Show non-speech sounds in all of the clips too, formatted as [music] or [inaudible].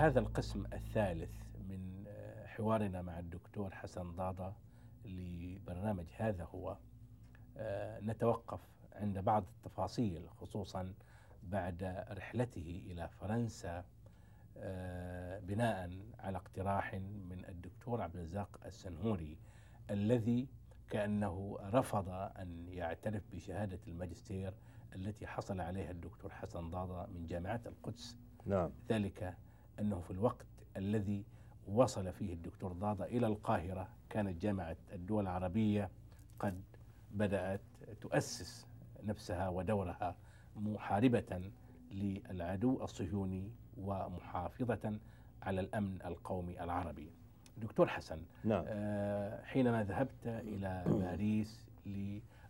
هذا القسم الثالث من حوارنا مع الدكتور حسن ضاضة لبرنامج هذا هو نتوقف عند بعض التفاصيل خصوصا بعد رحلته إلى فرنسا بناء على اقتراح من الدكتور عبد الرزاق السنهوري الذي كأنه رفض أن يعترف بشهادة الماجستير التي حصل عليها الدكتور حسن ضاضة من جامعة القدس. نعم. ذلك أنه في الوقت الذي وصل فيه الدكتور ضاضة إلى القاهرة كانت جامعة الدول العربية قد بدأت تؤسس نفسها ودورها محاربة للعدو الصهيوني ومحافظة على الأمن القومي العربي دكتور حسن نعم. آه حينما ذهبت إلى باريس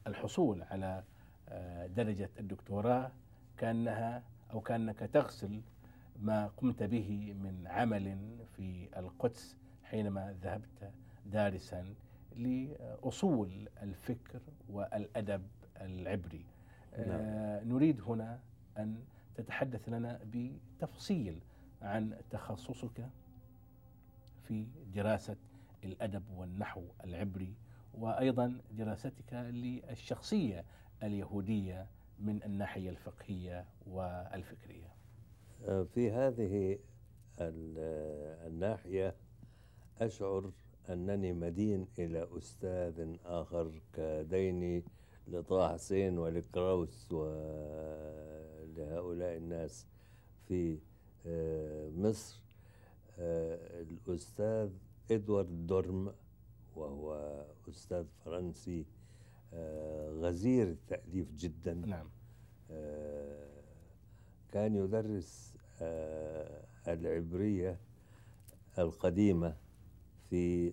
للحصول على آه درجة الدكتوراه كأنها أو كأنك تغسل ما قمت به من عمل في القدس حينما ذهبت دارسا لأصول الفكر والأدب العبري نعم. آه نريد هنا أن تتحدث لنا بتفصيل عن تخصصك في دراسة الأدب والنحو العبري وأيضا دراستك للشخصية اليهودية من الناحية الفقهية والفكرية في هذه الناحية أشعر أنني مدين إلى أستاذ آخر كديني لطه حسين ولكراوس ولهؤلاء الناس في مصر. الأستاذ إدوارد دورم وهو أستاذ فرنسي غزير التأليف جدا. نعم. كان يدرس العبرية القديمة في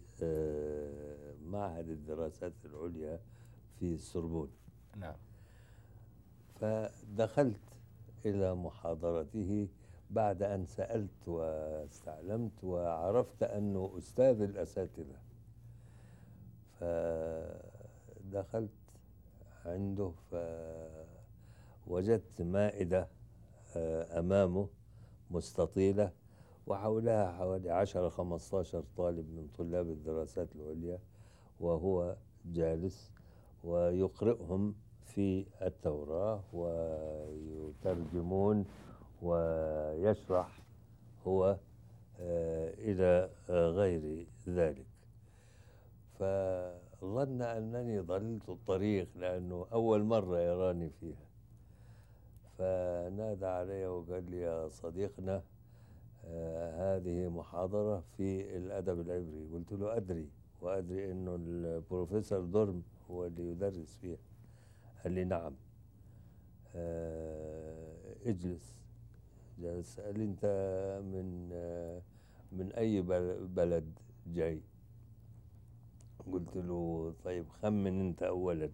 معهد الدراسات العليا في السربون نعم. فدخلت إلى محاضرته بعد أن سألت واستعلمت وعرفت أنه أستاذ الأساتذة. فدخلت عنده فوجدت مائدة أمامه. مستطيلة وحولها حوالي عشرة خمستاشر طالب من طلاب الدراسات العليا وهو جالس ويقرئهم في التوراة ويترجمون ويشرح هو إلى غير ذلك. فظن أنني ضللت الطريق لأنه أول مرة يراني فيها. فنادى علي وقال لي يا صديقنا هذه محاضرة في الأدب العبري. قلت له أدري وأدري أنه البروفيسور دورم هو اللي يدرس فيها. قال لي نعم. اجلس. جلس. قال لي أنت من من أي بلد جاي؟ قلت له طيب خمن أنت اولا.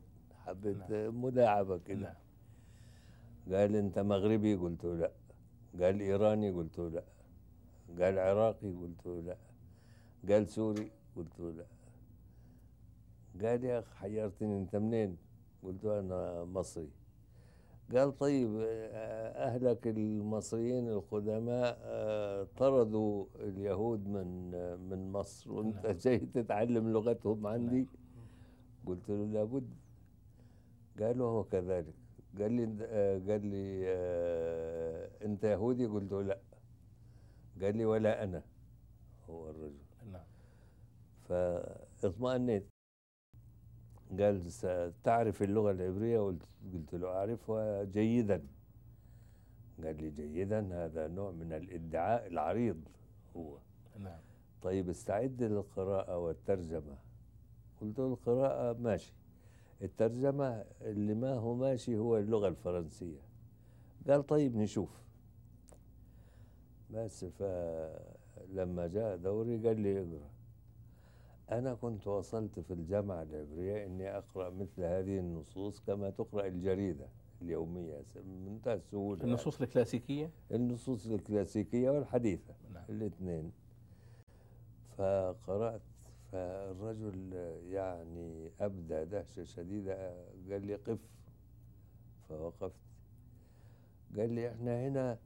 حبيت نعم. مداعبة كده. نعم. قال أنت مغربي؟ قلت له لا. قال إيراني؟ قلت له لا. قال عراقي؟ قلت له لا. قال سوري؟ قلت له لا. قال يا اخ حيرتني أنت منين؟ قلت له أنا مصري. قال طيب أهلك المصريين القدماء طردوا اليهود من من مصر وأنت نعم. جاي تتعلم لغتهم عندي؟ قلت له لابد. قال هو كذلك. قال لي قال لي أنت يهودي؟ قلت له لا. قال لي ولا أنا. هو الرجل. نعم. فاطمأنيت. قال تعرف اللغة العبرية؟ قلت قلت له أعرفها جيدا. قال لي جيدا؟ هذا نوع من الادعاء العريض هو. نعم. طيب استعد للقراءة والترجمة. قلت له القراءة ماشي. الترجمة اللي ما هو ماشي هو اللغة الفرنسية. قال طيب نشوف. بس فلما جاء دوري قال لي اقرأ. أنا كنت وصلت في الجامعة العبرية إني أقرأ مثل هذه النصوص كما تقرأ الجريدة اليومية بمنتهى السهولة النصوص الكلاسيكية؟ النصوص الكلاسيكية والحديثة نعم. الاثنين. فقرأت فالرجل يعني أبدى دهشة شديدة قال لي قف. فوقفت. قال لي إحنا هنا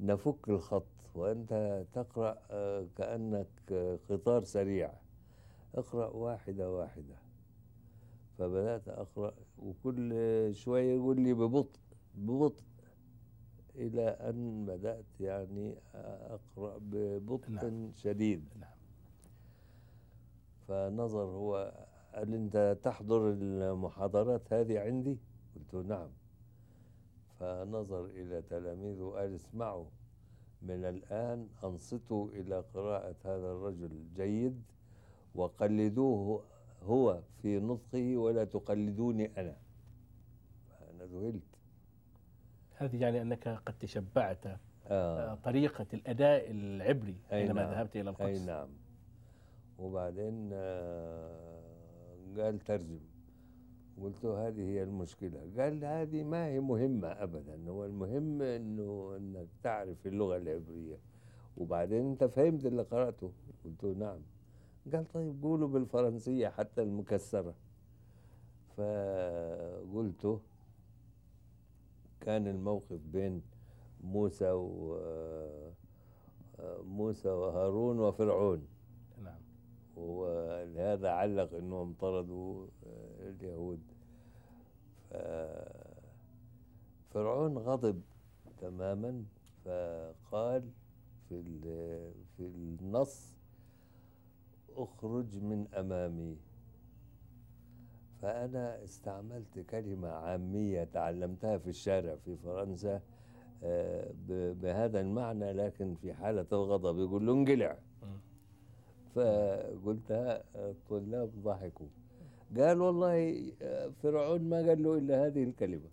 نفك الخط وأنت تقرأ آه، كأنك آه، قطار سريع. اقرأ واحدة واحدة. فبدأت أقرأ وكل شوية يقول لي ببطء ببطء إلى أن بدأت يعني أقرأ ببطء نعم. شديد. نعم. فنظر هو قال أنت تحضر المحاضرات هذه عندي؟ قلت له نعم. فنظر إلى تلاميذه وقال اسمعوا من الآن أنصتوا إلى قراءة هذا الرجل جيد وقلدوه هو في نطقه ولا تقلدوني أنا. فأنا ذهلت. هذه يعني أنك قد تشبعت آه. آه، طريقة الأداء العبري حينما نعم. ذهبت إلى القدس. أي نعم. وبعدين آه، قال ترجم. قلت له هذه هي المشكلة. قال هذه ما هي مهمة أبدا. هو المهم أنه أنك تعرف اللغة العبرية. وبعدين أنت فهمت اللي قرأته. قلت له نعم. قال طيب قولوا بالفرنسية حتى المكسرة. فقلته كان الموقف بين موسى و آه، موسى وهارون وفرعون. ولهذا علق إنهم طردوا آه، اليهود فرعون غضب تماما فقال في في النص أخرج من أمامي فأنا استعملت كلمة عامية تعلمتها في الشارع في فرنسا آه، بهذا المعنى لكن في حالة الغضب يقول له انقلع. فقلتها الطلاب ضحكوا. قال والله فرعون ما قال له إلا هذه الكلمة.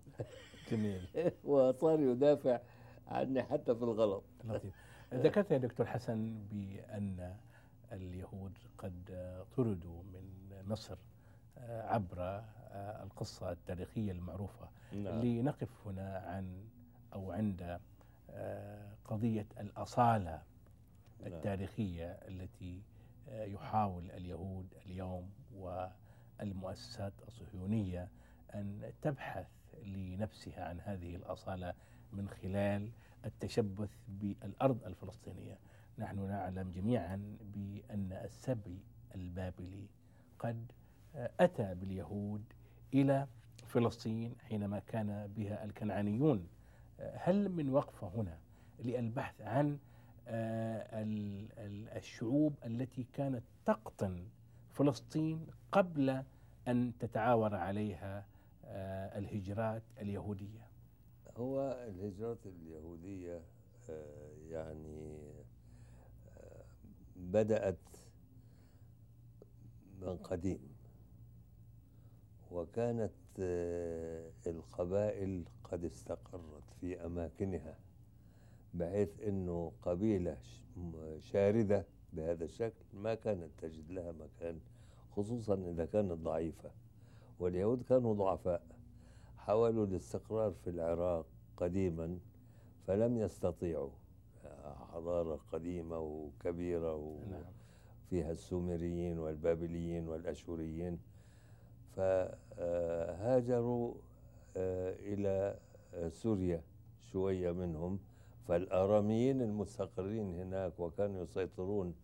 جميل. [laughs] وصار يدافع عني حتى في الغلط. لطيف. [laughs] ذكرت يا دكتور حسن بأن اليهود قد آه، طردوا من مصر آه، عبر آه، القصة التاريخية المعروفة. لنقف هنا عن أو عند آه، قضية الأصالة نعم. التاريخية التي آه، يحاول اليهود اليوم والمؤسسات الصهيونية أن تبحث لنفسها عن هذه الأصالة من خلال التشبث بالأرض الفلسطينية. نحن نعلم جميعا بأن السبي البابلي قد آه، أتى باليهود إلى فلسطين حينما كان بها الكنعانيون. آه، هل من وقفة هنا للبحث عن آه، الشعوب التي كانت تقطن فلسطين قبل أن تتعاور عليها آه، الهجرات اليهودية. هو الهجرات اليهودية آه، يعني آه، بدأت من قديم. وكانت آه، القبائل قد استقرت في أماكنها. بحيث إنه قبيلة شاردة بهذا الشكل ما كانت تجد لها مكان خصوصا إذا كانت ضعيفة. واليهود كانوا ضعفاء حاولوا الاستقرار في العراق قديما فلم يستطيعوا. حضارة قديمة وكبيرة و... نعم. فيها السومريين والبابليين والأشوريين. فهاجروا إلى آه، سوريا شوية منهم. فالآراميين المستقرين هناك وكانوا يسيطرون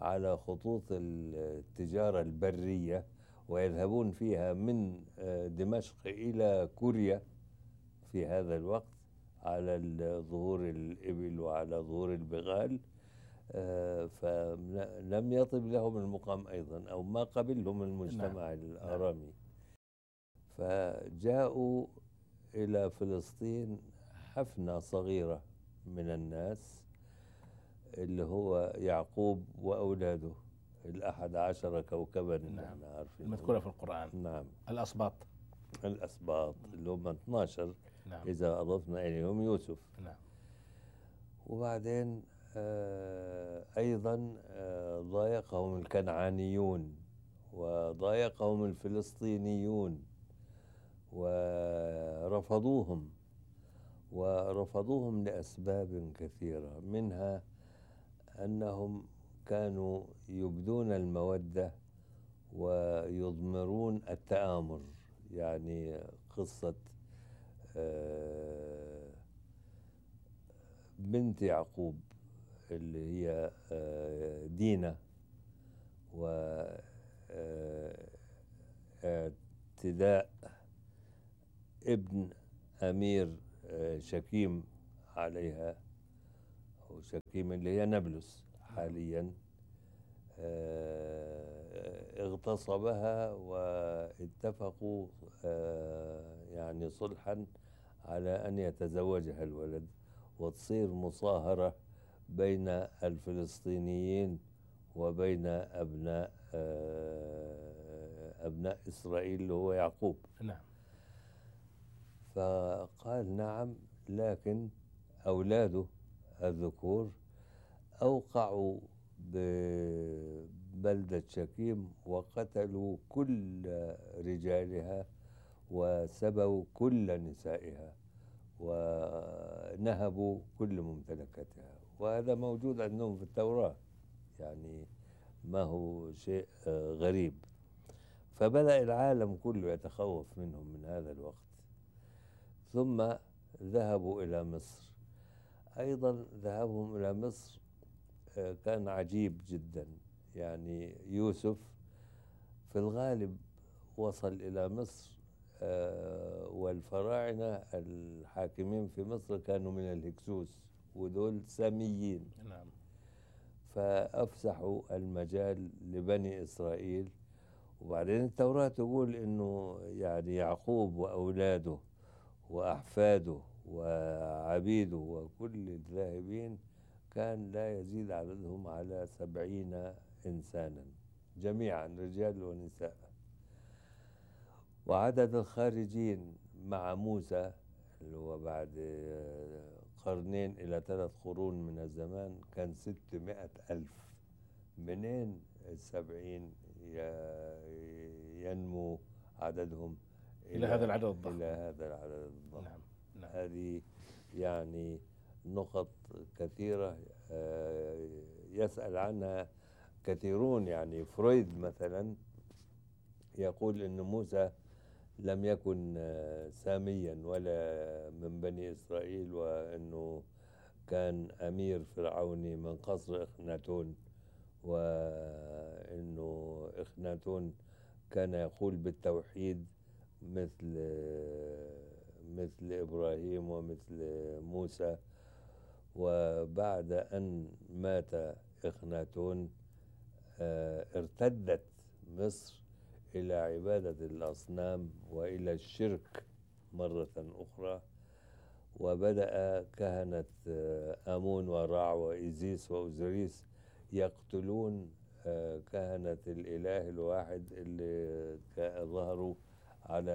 على خطوط التجارة البرية ويذهبون فيها من آه، دمشق إلى كوريا في هذا الوقت على ظهور الإبل وعلى ظهور البغال آه، فلم يطب لهم المقام أيضا أو ما قبلهم المجتمع الآرامي. فجاءوا إلى فلسطين حفنة صغيرة. من الناس اللي هو يعقوب وأولاده الأحد عشر كوكبا اللي نعم. إحنا عارفين المذكورة في القرآن. نعم. الأسباط. الأسباط اللي هم 12 نعم. إذا أضفنا إليهم يوسف. نعم. وبعدين آه، أيضا آه، ضايقهم الكنعانيون وضايقهم الفلسطينيون ورفضوهم. ورفضوهم لأسباب كثيرة منها أنهم كانوا يبدون المودة ويضمرون التآمر يعني قصة آه، بنت يعقوب اللي هي آه، دينا و آه، اعتداء ابن أمير شكيم عليها أو شكيم اللي هي نابلس حاليا آه، اغتصبها واتفقوا آه، يعني صلحا على أن يتزوجها الولد. وتصير مصاهرة بين الفلسطينيين وبين أبناء آه، أبناء إسرائيل اللي هو يعقوب. نعم. فقال نعم لكن أولاده الذكور أوقعوا ببلدة شكيم وقتلوا كل رجالها وسبوا كل نسائها ونهبوا كل ممتلكاتها. وهذا موجود عندهم في التوراة يعني ما هو شيء غريب. فبدأ العالم كله يتخوف منهم من هذا الوقت. ثم ذهبوا إلى مصر. أيضا ذهابهم إلى مصر آه، كان عجيب جدا. يعني يوسف في الغالب وصل إلى مصر آه، والفراعنة الحاكمين في مصر كانوا من الهكسوس ودول ساميين. نعم. فأفسحوا المجال لبني إسرائيل. وبعدين التوراة تقول إنه يعني يعقوب وأولاده. وأحفاده وعبيده وكل الذاهبين كان لا يزيد عددهم على سبعين إنسانا جميعا رجال ونساء. وعدد الخارجين مع موسى اللي هو بعد قرنين إلى ثلاث قرون من الزمان كان ستمائة ألف. منين السبعين ينمو عددهم؟ إلى هذا العدد الضخم. إلى هذا العدد الضخم. نعم نعم. هذه يعني نقط كثيرة آه، يسأل عنها كثيرون. يعني فرويد مثلا يقول أن موسى لم يكن آه، ساميا ولا من بني إسرائيل وأنه كان أمير فرعوني من قصر إخناتون وأنه إخناتون كان يقول بالتوحيد مثل مثل إبراهيم ومثل موسى. وبعد أن مات إخناتون آه، ارتدت مصر إلى عبادة الأصنام وإلى الشرك مرة أخرى. وبدأ كهنة آه، آمون ورع وإيزيس وأوزوريس يقتلون آه، كهنة الإله الواحد اللي ظهروا على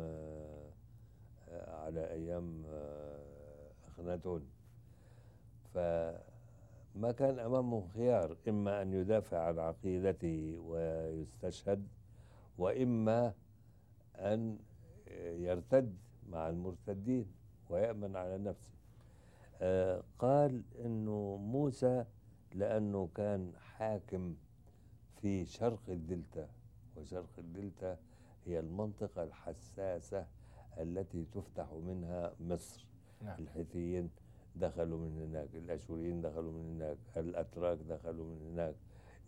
آه، على أيام آه، أخناتون. فما كان أمامهم خيار إما أن يدافع عن عقيدته ويستشهد وإما أن يرتد مع المرتدين ويأمن على نفسه. قال إنه موسى لأنه كان حاكم في شرق الدلتا وشرق الدلتا هي المنطقة الحساسة التي تفتح منها مصر. نعم. الحيثيين دخلوا من هناك الأشوريين دخلوا من هناك الأتراك دخلوا من هناك.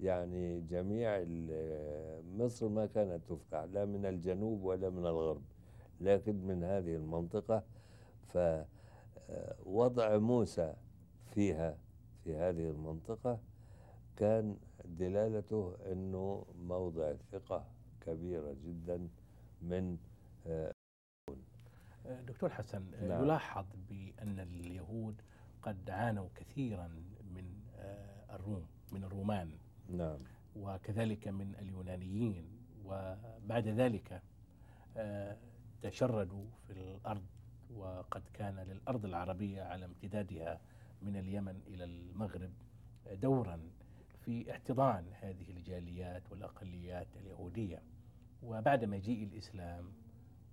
يعني جميع مصر ما كانت تفتح لا من الجنوب ولا من الغرب. لكن من هذه المنطقة فوضع موسى فيها في هذه المنطقة كان دلالته أنه موضع ثقة. كبيرة جدا من دكتور حسن نعم. يلاحظ بأن اليهود قد عانوا كثيرا من آه، الروم من الرومان. نعم. وكذلك من اليونانيين. وبعد ذلك آه، تشردوا في الأرض. وقد كان للأرض العربية على امتدادها من اليمن إلى المغرب دورا في احتضان هذه الجاليات والأقليات اليهودية. وبعد مجيء الإسلام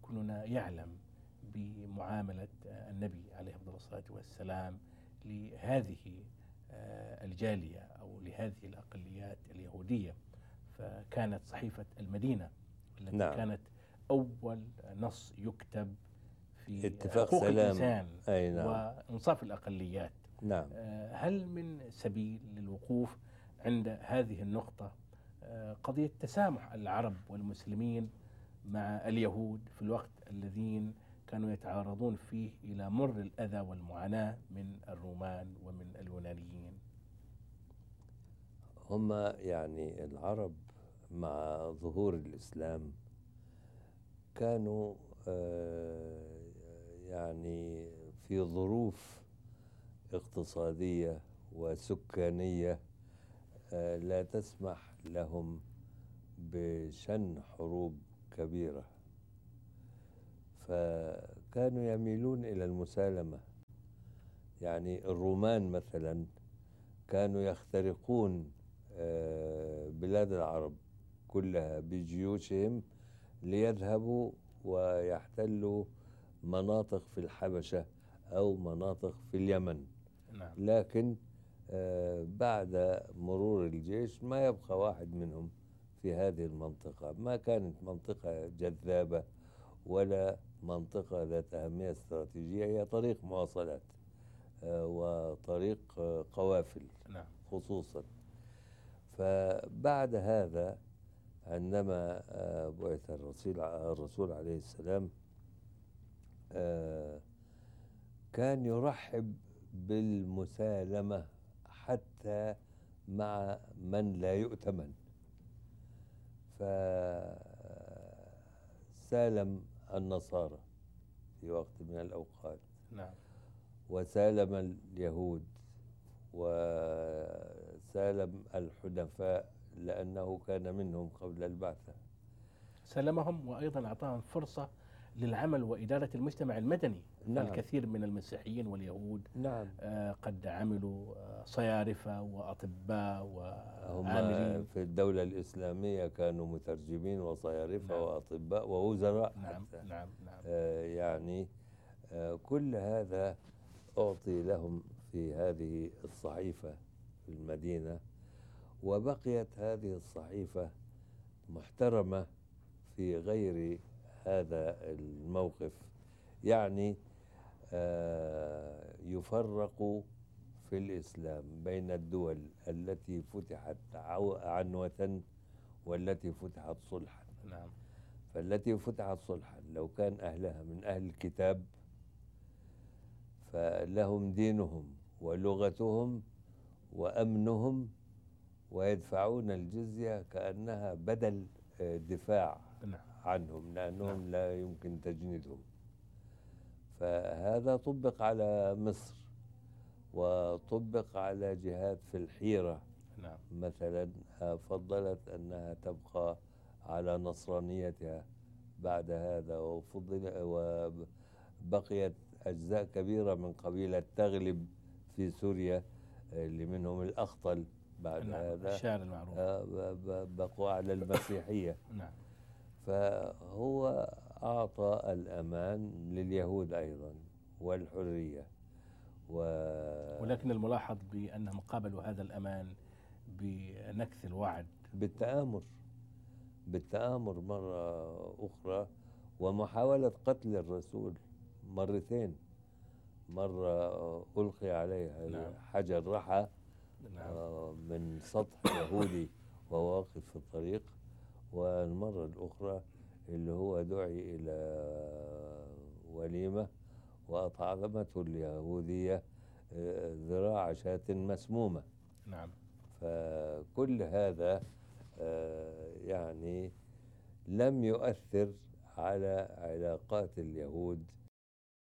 كلنا يعلم بمعاملة النبي عليه أفضل الصلاة والسلام لهذه آه، الجالية أو لهذه الأقليات اليهودية فكانت صحيفة المدينة التي نعم. كانت أول نص يكتب في اتفاق حقوق سلام. الإنسان أي نعم وإنصاف الأقليات نعم آه، هل من سبيل للوقوف عند هذه النقطة قضية تسامح العرب والمسلمين مع اليهود في الوقت الذين كانوا يتعرضون فيه إلى مر الأذى والمعاناة من الرومان ومن اليونانيين. هم يعني العرب مع ظهور الإسلام كانوا آه، يعني في ظروف اقتصادية وسكانية آه، لا تسمح لهم بشن حروب كبيرة. فكانوا يميلون إلى المسالمة. يعني الرومان مثلا كانوا يخترقون آه، بلاد العرب كلها بجيوشهم ليذهبوا ويحتلوا مناطق في الحبشة أو مناطق في اليمن. نعم. لكن بعد مرور الجيش ما يبقى واحد منهم في هذه المنطقة. ما كانت منطقة جذابة ولا منطقة ذات أهمية استراتيجية هي طريق مواصلات آه، وطريق آه، قوافل نعم. خصوصا. فبعد هذا عندما آه، بعث الرسول الرسول عليه السلام آه، كان يرحب بالمسالمة حتى مع من لا يؤتمن فسالم النصارى في وقت من الأوقات. نعم. وسالم اليهود وسالم الحنفاء لأنه كان منهم قبل البعثة. سلمهم وأيضا أعطاهم فرصة للعمل وإدارة المجتمع المدني. نعم. الكثير من المسيحيين واليهود نعم آه، قد عملوا آه، صيارفة وأطباء هم وعاملين في الدولة الإسلامية كانوا مترجمين وصيارفة نعم. وأطباء ووزراء نعم حتى. نعم نعم آه، يعني آه، كل هذا أعطي لهم في هذه الصحيفة في المدينة وبقيت هذه الصحيفة محترمة في غير هذا الموقف يعني يفرق في الإسلام بين الدول التي فتحت عنوة والتي فتحت صلحا. نعم. فالتي فتحت صلحا لو كان أهلها من أهل الكتاب فلهم دينهم ولغتهم وأمنهم ويدفعون الجزية كأنها بدل آه، دفاع نعم. عنهم لأنهم لا يمكن تجنيدهم. فهذا طبق على مصر وطبق على جهات في الحيرة. نعم. مثلا فضلت أنها تبقى على نصرانيتها. بعد هذا وفضل وبقيت أجزاء كبيرة من قبيلة تغلب في سوريا اللي منهم الأخطل. بعد نعم هذا الشعر المعروف. آه، بقوا على المسيحية. نعم. فهو أعطى الأمان لليهود أيضا والحرية و... ولكن الملاحظ بأنهم قابلوا هذا الأمان بنكث الوعد. بالتآمر بالتآمر مرة أخرى ومحاولة قتل الرسول مرتين. مرة ألقي عليها نعم. حجر رحى نعم. آه، من سطح يهودي وهو واقف في الطريق. والمرة الأخرى اللي هو دعي إلى وليمة وأطعمته اليهودية آه، ذراع شاة مسمومة. نعم. فكل هذا آه، يعني لم يؤثر على علاقات اليهود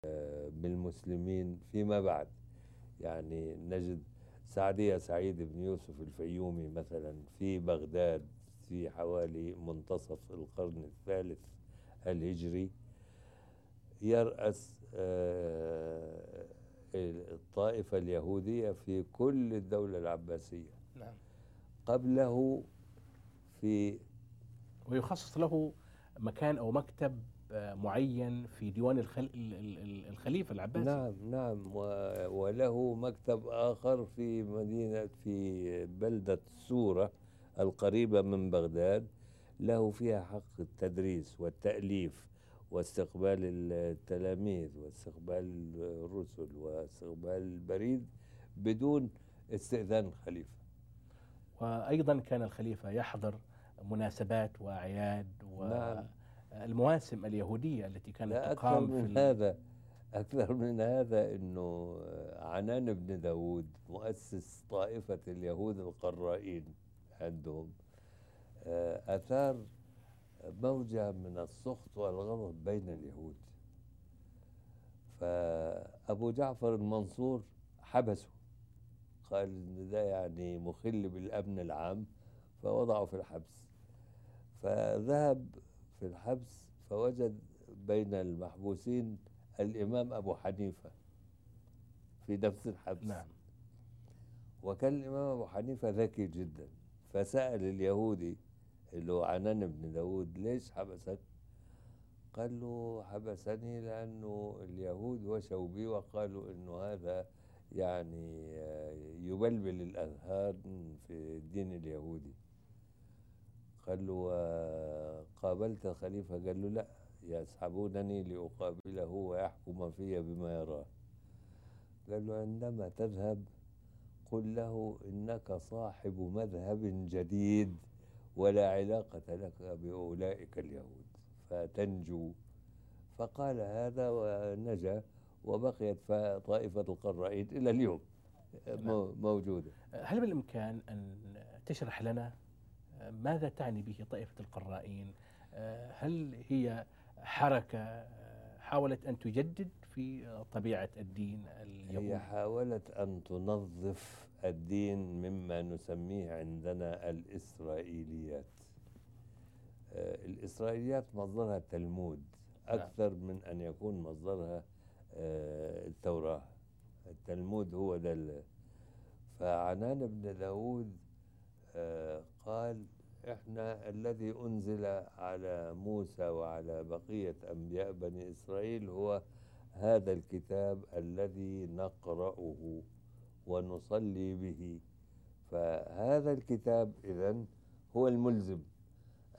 آه، بالمسلمين فيما بعد. يعني نجد سعدية سعيد بن يوسف الفيومي مثلا في بغداد في حوالي منتصف القرن الثالث الهجري يرأس آه، الطائفة اليهودية في كل الدولة العباسية. نعم. قبله في ويخصص له مكان أو مكتب آه، معين في ديوان الخل... ال- ال- ال- الخليفة العباسي. نعم نعم. وله مكتب آخر في مدينة في بلدة سورة. القريبة من بغداد له فيها حق التدريس والتأليف واستقبال التلاميذ واستقبال الرسل واستقبال البريد بدون استئذان الخليفة وأيضا كان الخليفة يحضر مناسبات وأعياد نعم. والمواسم اليهودية التي كانت لا أكثر تقام في من ال- هذا أكثر من هذا أنه عنان بن داود مؤسس طائفة اليهود القرائين عندهم آه، أثار موجة من السخط والغضب بين اليهود. فأبو جعفر المنصور حبسه. قال إن ده يعني مخل بالأمن العام فوضعه في الحبس. فذهب في الحبس فوجد بين المحبوسين الإمام أبو حنيفة في نفس الحبس. نعم. وكان الإمام أبو حنيفة ذكي جدا. فسأل اليهودي اللي هو عنان بن داود ليش حبسك؟ قال له حبسني لأنه اليهود وشوا بي وقالوا أنه هذا يعني آه، يبلبل الأذهان في الدين اليهودي. قال له آه، قابلت الخليفة؟ قال له لا يسحبونني لأقابله ويحكم في بما يراه. قال له عندما تذهب قل له إنك صاحب مذهب جديد ولا علاقة لك بأولئك اليهود. فتنجو. فقال هذا ونجا وبقيت طائفة القرائين إلى اليوم. مو- موجودة. هل بالإمكان أن تشرح لنا ماذا تعني به طائفة القرائين هل هي حركة حاولت أن تجدد في طبيعة الدين هي اليهودي؟ حاولت أن تنظف الدين مما نسميه عندنا الإسرائيليات. آه، الإسرائيليات مصدرها التلمود نعم. أكثر من أن يكون مصدرها آه، التوراة. التلمود هو ده فعنان بن داود آه، قال إحنا الذي أنزل على موسى وعلى بقية أنبياء بني إسرائيل هو هذا الكتاب الذي نقرأه ونصلي به. فهذا الكتاب إذن هو الملزم.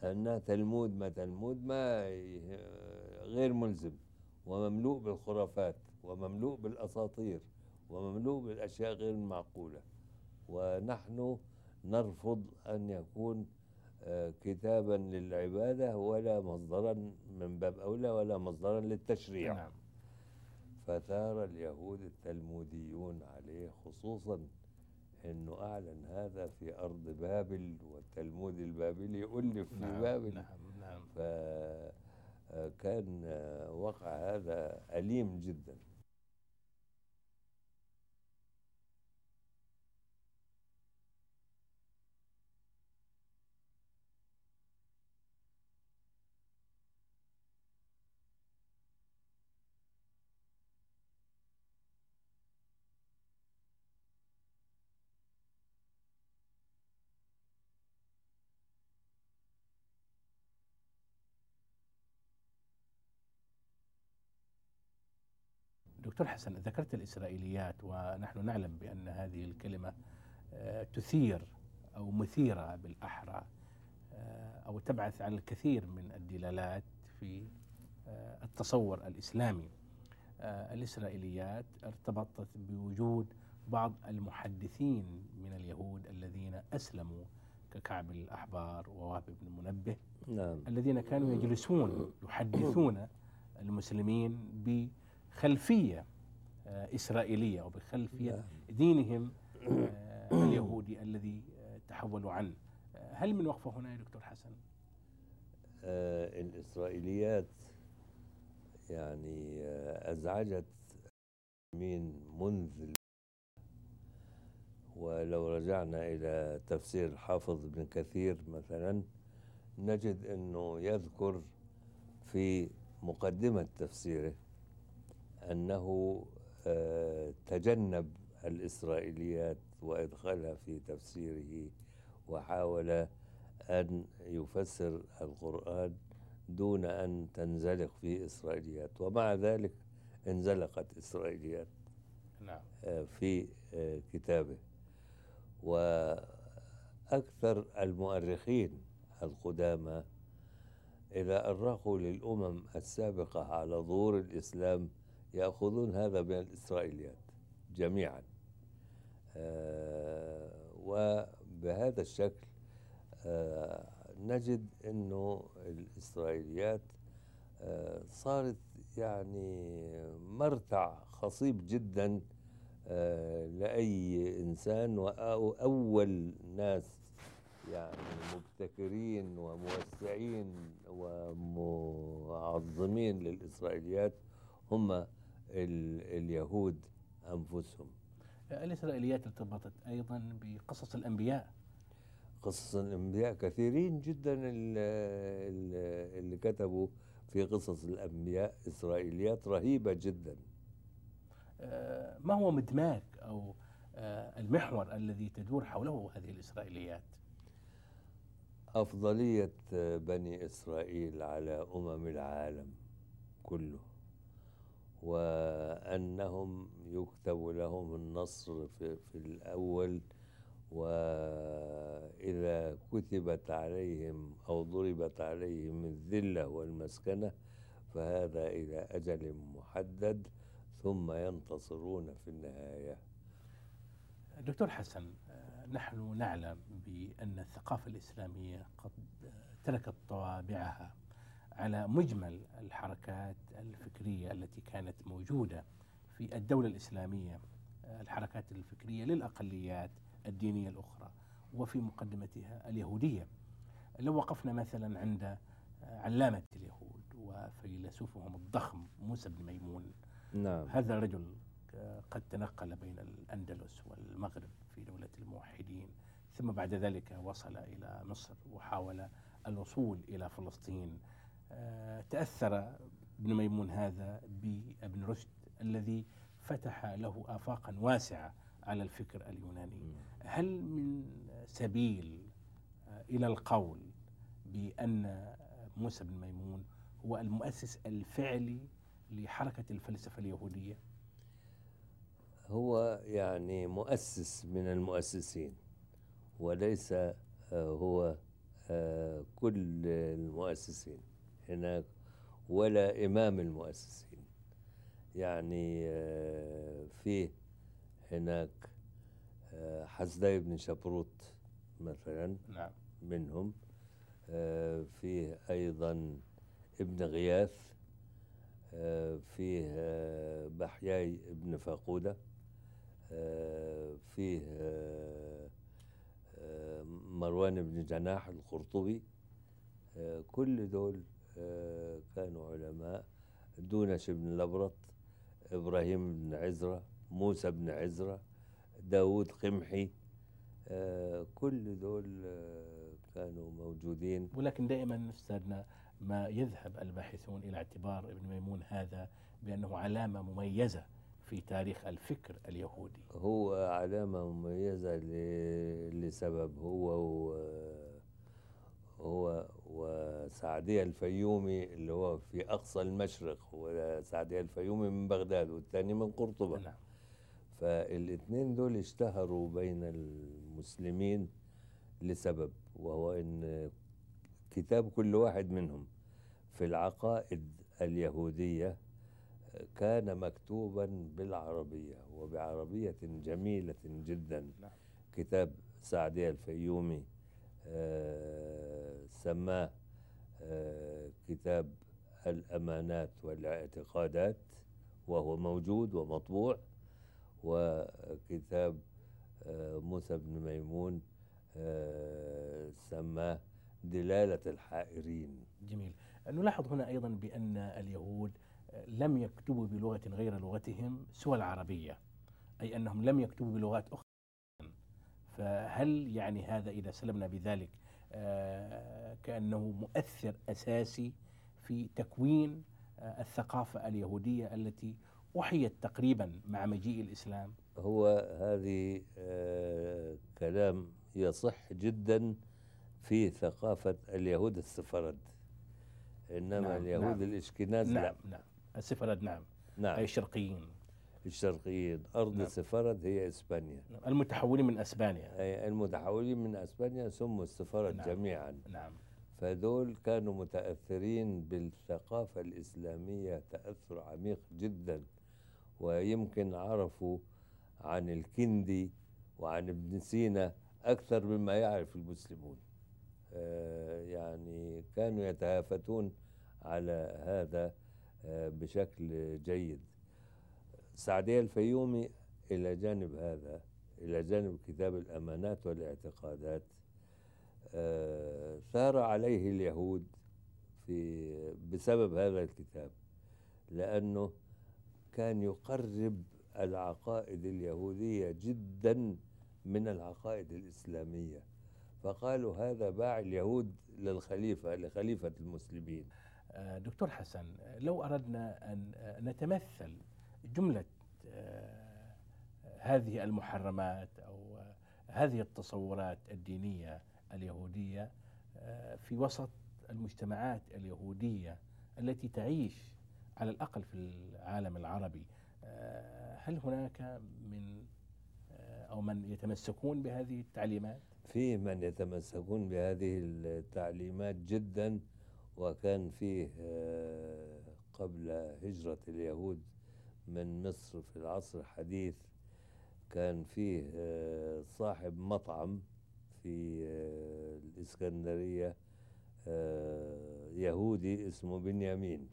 أن تلمود ما تلمود ما غير ملزم. ومملوء بالخرافات ومملوء بالأساطير ومملوء بالأشياء غير المعقولة ونحن نرفض أن يكون آه، كتابا للعبادة ولا مصدرا من باب أولى ولا مصدرا للتشريع. نعم. فثار اليهود التلموديون عليه خصوصا إنه أعلن هذا في أرض بابل والتلمود البابلي الف في نعم بابل. نعم نعم. فكان وقع هذا أليم جدا. دكتور حسن ذكرت الإسرائيليات ونحن نعلم بأن هذه الكلمة آه، تثير أو مثيرة بالأحرى آه، أو تبعث على الكثير من الدلالات في آه، التصور الإسلامي. الإسرائيليات ارتبطت بوجود بعض المحدثين من اليهود الذين أسلموا ككعب الأحبار ووهب بن منبه نعم. الذين كانوا يجلسون [clears throat] يحدثون المسلمين بخلفية آه، إسرائيلية وبخلفية نعم. دينهم آه، اليهودي الذي آه، تحولوا عنه هل من وقفة هنا يا دكتور حسن؟ آه الإسرائيليات يعني آه أزعجت المسلمين منذ ولو رجعنا إلى تفسير حافظ بن كثير مثلا نجد أنه يذكر في مقدمة تفسيره أنه آه تجنب الإسرائيليات وإدخالها في تفسيره وحاول أن يفسر القرآن دون أن تنزلق فيه إسرائيليات ومع ذلك انزلقت إسرائيليات نعم. آه، في آه، كتابه. وأكثر المؤرخين القدامى إذا أرخوا للأمم السابقة على ظهور الإسلام يأخذون هذا من الإسرائيليات جميعا. آه، وبهذا الشكل آه، نجد إنه الإسرائيليات آه، صارت يعني مرتع خصيب جدا لأي إنسان وأول ناس يعني مبتكرين وموسعين ومعظمين للإسرائيليات هم اليهود أنفسهم. الإسرائيليات ارتبطت أيضا بقصص الأنبياء؟ قصص الأنبياء كثيرين جدا ال- ال- اللي كتبوا في قصص الأنبياء إسرائيليات رهيبة جدا. آه، ما هو مدماج أو آه، المحور الذي تدور حوله هذه الإسرائيليات؟ أفضلية بني إسرائيل على أمم العالم كله. وأنهم يكتب لهم النصر في, في الأول وإذا كتبت عليهم أو ضربت عليهم الذلة والمسكنة فهذا إلى أجل محدد ثم ينتصرون في النهاية. دكتور حسن نحن نعلم بأن الثقافة الإسلامية قد تركت طوابعها على مجمل الحركات الفكرية التي كانت موجودة في الدولة الإسلامية آه، الحركات الفكرية للأقليات الدينية الأخرى وفي مقدمتها اليهودية. لو وقفنا مثلا عند علامة اليهود وفيلسوفهم الضخم موسى بن ميمون نعم. هذا الرجل قد تنقل بين الأندلس والمغرب في دولة الموحدين ثم بعد ذلك وصل إلى مصر وحاول الوصول إلى فلسطين. تأثر ابن ميمون هذا بابن رشد الذي فتح له آفاقا واسعة على الفكر اليوناني. هل من سبيل آه، إلى القول بأن موسى بن ميمون هو المؤسس الفعلي لحركة الفلسفة اليهودية؟ هو يعني مؤسس من المؤسسين وليس آه، هو آه، كل المؤسسين. هناك ولا إمام المؤسسين. يعني آه، فيه هناك آه، حسداي بن شبروت مثلا نعم. منهم آه، فيه أيضا ابن غياث فيه بحياي ابن فاقودة فيه مروان بن جناح القرطبي كل دول كانوا علماء. دونش بن لبرط إبراهيم بن عزرة موسى بن عزرة داود قمحي آه، كل دول آه، كانوا موجودين. ولكن دائما أستاذنا ما يذهب الباحثون إلى اعتبار ابن ميمون هذا بأنه علامة مميزة في تاريخ الفكر اليهودي. هو علامة مميزة لسبب هو و- هو وسعدية الفيومي اللي هو في أقصى المشرق وسعدية الفيومي من بغداد والثاني من قرطبة. نعم. فالاثنين دول اشتهروا بين المسلمين لسبب وهو إن كتاب كل واحد منهم في العقائد اليهودية كان مكتوبا بالعربية وبعربية جميلة جدا. نعم. كتاب سعدية الفيومي سماه آه، كتاب الأمانات والاعتقادات وهو موجود ومطبوع وكتاب آه، موسى بن ميمون آه، سماه دلالة الحائرين. جميل. نلاحظ هنا أيضا بأن اليهود لم يكتبوا بلغة غير لغتهم سوى العربية أي أنهم لم يكتبوا بلغات أخرى. فهل يعني هذا إذا سلمنا بذلك آه، كأنه مؤثر أساسي في تكوين آه، الثقافة اليهودية التي أحيت تقريبا مع مجيء الإسلام؟ هو هذه آه، كلام يصح جدا في ثقافة اليهود السفرد. إنما نعم، اليهود نعم. الإشكناز لا. نعم نعم. السفرد نعم. نعم. الشرقيين. الشرقيين. أرض نعم. سفرد هي إسبانيا. نعم. المتحولين من أسبانيا. أي المتحولين من أسبانيا سموا السفرد نعم. جميعا. نعم. فدول كانوا متأثرين بالثقافة الإسلامية تأثر عميق جدا. ويمكن عرفوا عن الكندي وعن ابن سينا أكثر مما يعرف المسلمون. آه، يعني كانوا يتهافتون على هذا آه، بشكل جيد. سعدية الفيومي إلى جانب هذا إلى جانب كتاب الأمانات والاعتقادات. آه، ثار عليه اليهود في بسبب هذا الكتاب لأنه كان يقرب العقائد اليهودية جدا من العقائد الإسلامية. فقالوا هذا باع اليهود للخليفة لخليفة المسلمين. آه، دكتور حسن لو أردنا أن نتمثل جملة آه، هذه المحرمات أو آه، هذه التصورات الدينية اليهودية في وسط المجتمعات اليهودية التي تعيش على الأقل في العالم العربي هل هناك من أو من يتمسكون بهذه التعليمات؟ في من يتمسكون بهذه التعليمات جدا وكان فيه آه، قبل هجرة اليهود من مصر في العصر الحديث كان فيه آه، صاحب مطعم في آه، الإسكندرية يهودي اسمه بنيامين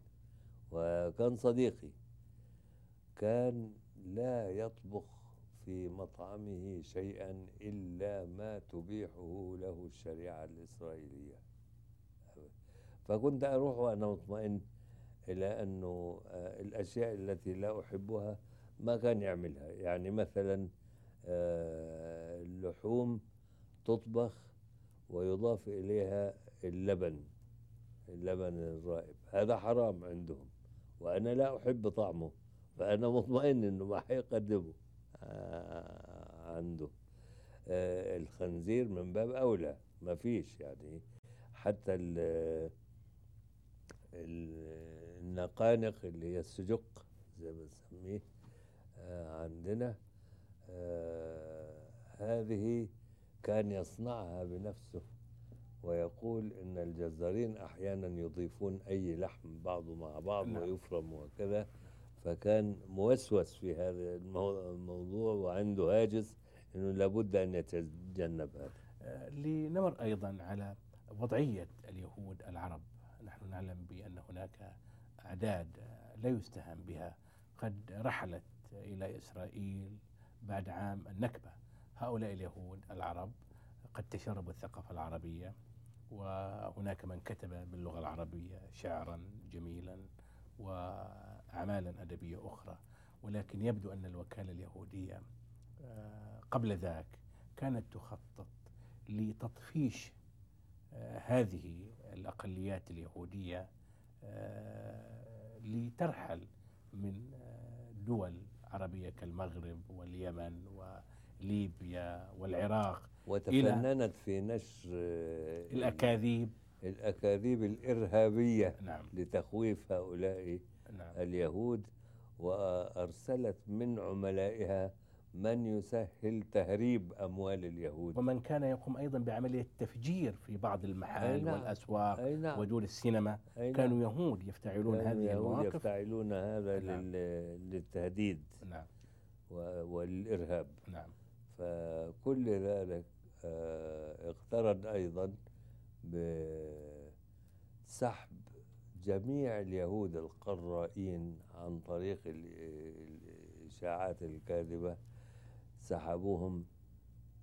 وكان صديقي. كان لا يطبخ في مطعمه شيئا إلا ما تبيحه له الشريعة الإسرائيلية. فكنت أروح وأنا مطمئن إلى أنه آه، الأشياء التي لا أحبها ما كان يعملها. يعني مثلا آه، اللحوم تطبخ ويضاف إليها اللبن اللبن الرائب. هذا حرام عندهم. وأنا لا أحب طعمه. فأنا مطمئن أنه ما حيقدمه. آه، عنده. الخنزير من باب أولى. ما فيش يعني. حتى النقانق اللي هي السجق زي ما نسميه آه، عندنا هذه كان يصنعها بنفسه ويقول إن الجزارين أحيانا يضيفون أي لحم بعضه مع بعض نعم. ويفرم وكذا فكان موسوس في هذا الموضوع وعنده هاجس إنه لابد أن يتجنب هذا آه، لنمر أيضا على وضعية اليهود العرب نحن نعلم بأن هناك أعداد لا يستهان بها. قد رحلت إلى إسرائيل بعد عام النكبة. هؤلاء اليهود العرب قد تشربوا الثقافة العربية وهناك من كتب باللغة العربية شعرا جميلا وأعمالا أدبية أخرى. ولكن يبدو أن الوكالة اليهودية آه، قبل ذاك كانت تخطط لتطفيش آه، هذه الأقليات اليهودية آه، لترحل من دول عربية كالمغرب واليمن وليبيا والعراق وتفننت في نشر الأكاذيب الأكاذيب الإرهابية نعم. لتخويف هؤلاء نعم. اليهود وأرسلت من عملائها من يسهل تهريب أموال اليهود ومن كان يقوم أيضا بعملية تفجير في بعض المحال نعم. والأسواق نعم. ودور السينما نعم. كانوا يهود يفتعلون كانوا هذه يهود المواقف يفتعلون هذا نعم. للتهديد نعم. والإرهاب نعم فكل ذلك آه، اقترن أيضا بسحب جميع اليهود القرائين عن طريق الإشاعات الكاذبة سحبوهم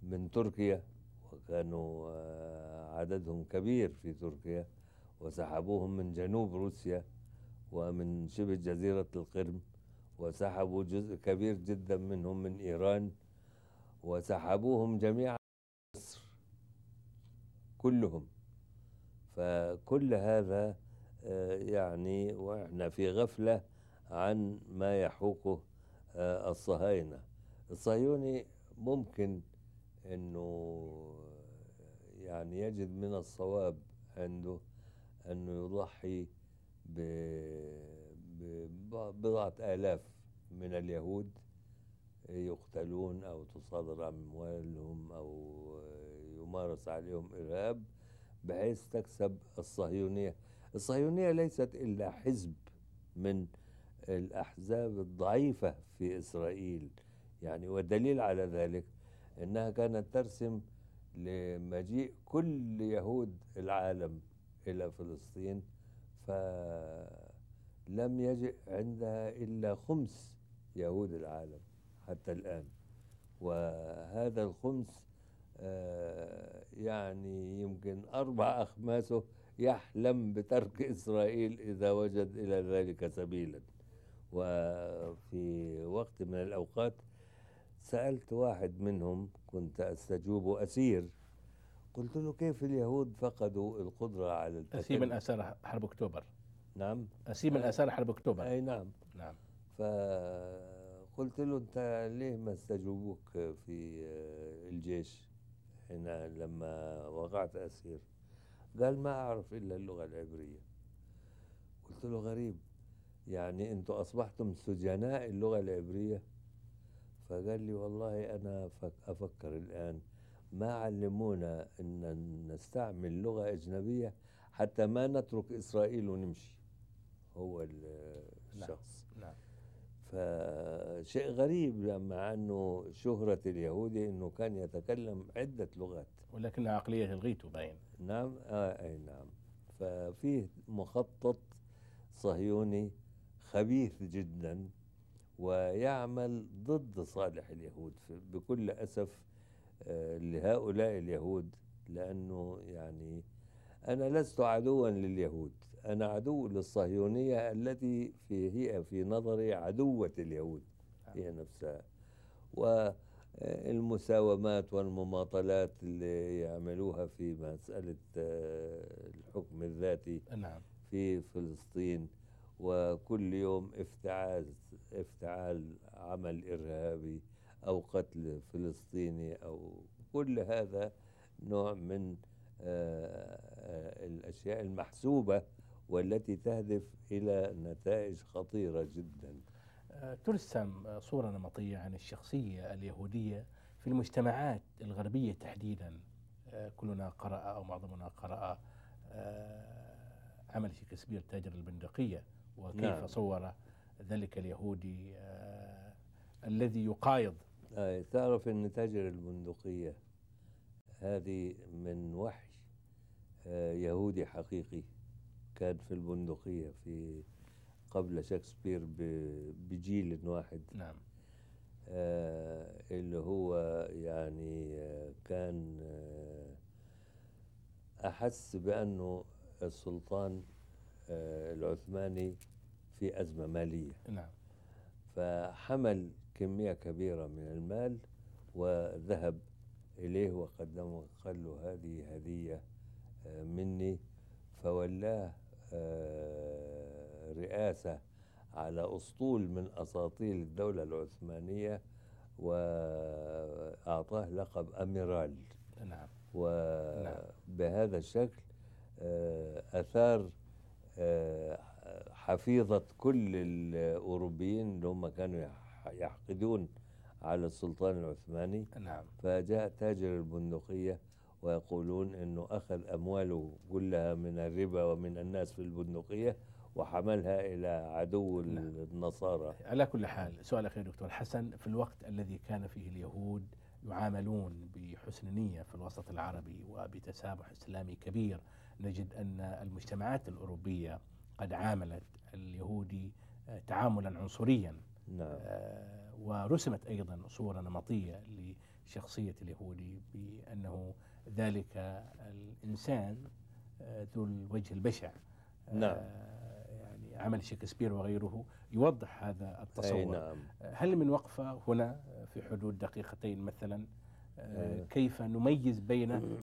من تركيا وكانوا آه، عددهم كبير في تركيا وسحبوهم من جنوب روسيا ومن شبه جزيرة القرم وسحبوا جزء كبير جدا منهم من إيران وسحبوهم جميعا مصر كلهم. فكل هذا آه، يعني وإحنا في غفلة عن ما يحوكه آه، الصهاينة. الصهيوني ممكن إنه يعني يجد من الصواب عنده إنه يضحي ببضعه آلاف من اليهود يقتلون أو تصادر أموالهم أو يمارس عليهم إرهاب بحيث تكسب الصهيونية. الصهيونية ليست إلا حزب من الأحزاب الضعيفة في إسرائيل. يعني والدليل على ذلك إنها كانت ترسم لمجيء كل يهود العالم إلى فلسطين فلم يجئ عندها إلا خمس يهود العالم حتى الآن. وهذا الخمس آه، يعني يمكن أربع أخماسه يحلم بترك إسرائيل إذا وجد إلى ذلك سبيلا. وفي وقت من الأوقات سألت واحد منهم كنت أستجوب أسير قلت له كيف اليهود فقدوا القدرة على أسير من التكلم آثار حرب أكتوبر. نعم. أسير من آثار حرب أكتوبر. أي نعم. نعم. فقلت له أنت ليه ما استجوبوك في الجيش هنا لما وقعت أسير؟ قال ما أعرف إلا اللغة العبرية. قلت له غريب يعني أنتم أصبحتم سجناء اللغة العبرية؟ فقال لي والله أنا فك- أفكر الآن. ما علمونا أن نستعمل لغة أجنبية حتى ما نترك إسرائيل ونمشي. هو ال- نعم. الشخص نعم. فشيء غريب مع أنه شهرة اليهودي أنه كان يتكلم عدة لغات. ولكن عقلية الغيتو باين. نعم آه أي نعم. ففيه مخطط صهيوني خبيث جدا. ويعمل ضد صالح اليهود بكل أسف آه، لهؤلاء اليهود لأنه يعني أنا لست عدوا لليهود. أنا عدو للصهيونية التي في هي في نظري عدوة اليهود هي نفسها. والمساومات والمماطلات اللي يعملوها في مسألة آه، الحكم الذاتي نعم. في فلسطين وكل يوم افتعال افتعال عمل إرهابي أو قتل فلسطيني أو كل هذا نوع من آه، آه، الأشياء المحسوبة والتي تهدف إلى نتائج خطيرة جدا. آه، ترسم صورة نمطية عن الشخصية اليهودية في المجتمعات الغربية تحديدا. كلنا قرأ أو معظمنا قرأ عمل شكسبير تاجر البندقية. وكيف نعم. صور ذلك اليهودي آه، الذي يقايض. آه، تعرف أن تاجر البندقية هذه من وحي آه، يهودي حقيقي كان في البندقية في قبل شكسبير بجيل واحد. نعم. آه، اللي هو يعني آه، كان آه، أحس بأنه السلطان العثماني في أزمة مالية. نعم. فحمل كمية كبيرة من المال وذهب إليه وقدمه قال له هذه هدية آه، مني. فولاه آه، رئاسة على أسطول من أساطيل الدولة العثمانية وأعطاه لقب أميرال. نعم. وبهذا الشكل آه، أثار آه، حفيظة كل الأوروبيين اللي هم كانوا يح- يحقدون على السلطان العثماني. نعم. فجاء تاجر البندقية ويقولون أنه أخذ أمواله كلها من الربا ومن الناس في البندقية وحملها إلى عدو نعم. النصارى. على كل حال سؤال أخير دكتور. حسن في الوقت الذي كان فيه اليهود يعاملون بحسن نية في الوسط العربي وبتسامح إسلامي كبير. نجد أن المجتمعات الأوروبية قد عاملت اليهودي آه، تعاملا عنصريا نعم. آه، ورسمت أيضا صورة نمطية لشخصية اليهودي بأنه ذلك الإنسان آه، ذو الوجه البشع. نعم. عمل شكسبير وغيره يوضح هذا التصور نعم هل من وقفة هنا في حدود دقيقتين مثلا آه، أيوة. كيف نميز بين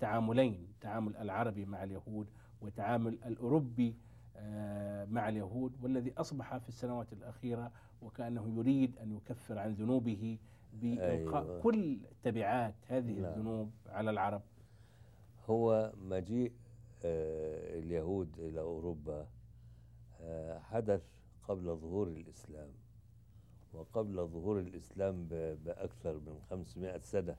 تعاملين تعامل العربي مع اليهود وتعامل الأوروبي آه، مع اليهود والذي أصبح في السنوات الأخيرة وكأنه يريد أن يكفر عن ذنوبه بإلقاء أيوة. كل تبعات هذه نعم. الذنوب على العرب هو مجيء آه، اليهود إلى أوروبا آه، حدث قبل ظهور الإسلام وقبل ظهور الإسلام بأكثر من 500 سنة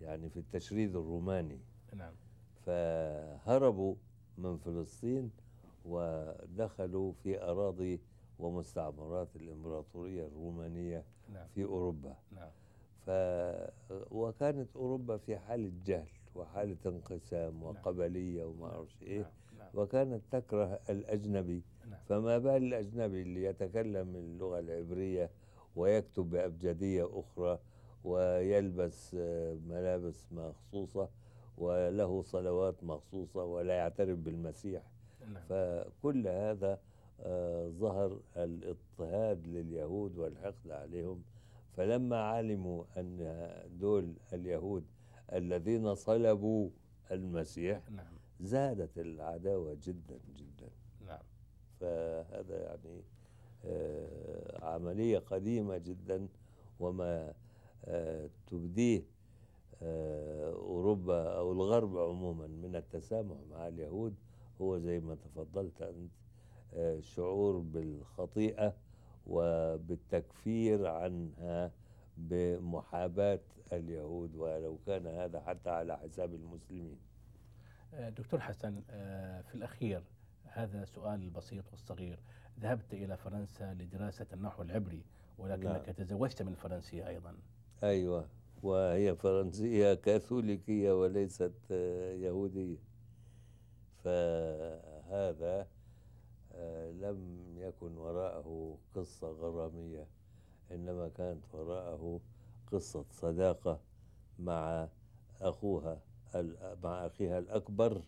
يعني في التشريد الروماني. نعم. فهربوا من فلسطين ودخلوا في أراضي ومستعمرات الإمبراطورية الرومانية نعم. في أوروبا. نعم. ف وكانت أوروبا في حالة جهل وحالة انقسام وقبلية وما أعرفش إيه. نعم. نعم. وكانت تكره الأجنبي نعم فما بال الأجنبي اللي يتكلم اللغة العبرية ويكتب بأبجدية أخرى ويلبس آه، ملابس مخصوصة وله صلوات مخصوصة ولا يعترف بالمسيح. نعم. فكل هذا آه، ظهر الاضطهاد لليهود والحقد عليهم. فلما علموا أن دول اليهود الذين صلبوا المسيح نعم. زادت العداوة جدا جدا. فهذا يعني آه، عملية قديمة جدا وما آه، تبديه آه، أوروبا أو الغرب عموما من التسامح مع اليهود. هو زي ما تفضلت أنت شعور بالخطيئة وبالتكفير عنها بمحاباة اليهود ولو كان هذا حتى على حساب المسلمين. دكتور حسن في الأخير هذا سؤال بسيط والصغير ذهبت إلى فرنسا لدراسة النحو العبري ولكنك نعم. تزوجت من فرنسية أيضا. أيوة. وهي فرنسية كاثوليكية وليست آه، يهودية. فهذا آه، لم يكن وراءه قصة غرامية إنما كانت وراءه قصة صداقة مع أخوها مع أخيها الأكبر.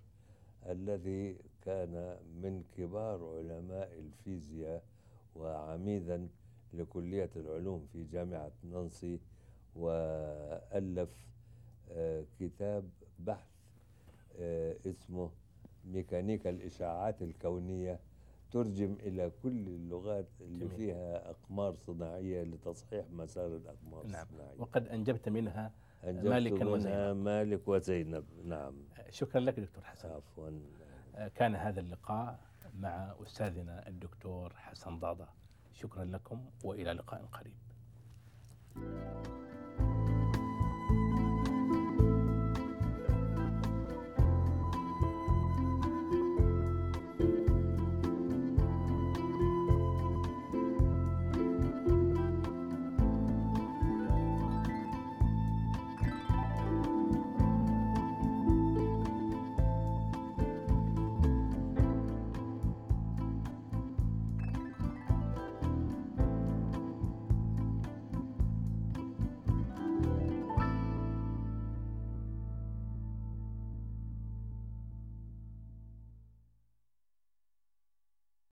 الذي كان من كبار علماء الفيزياء وعميدا لكلية العلوم في جامعة نانسي وألف آه، كتاب بحث آه، اسمه ميكانيكا الإشعاعات الكونية ترجم إلى كل اللغات اللي جميل. فيها أقمار صناعية لتصحيح مسار الأقمار نعم الصناعية وقد أنجبت منها منها وزينب. مالك وزينب. نعم. شكرا لك دكتور حسن. عفوا. آه، كان هذا اللقاء مع أستاذنا الدكتور حسن ضاضة. شكرا لكم وإلى لقاء قريب.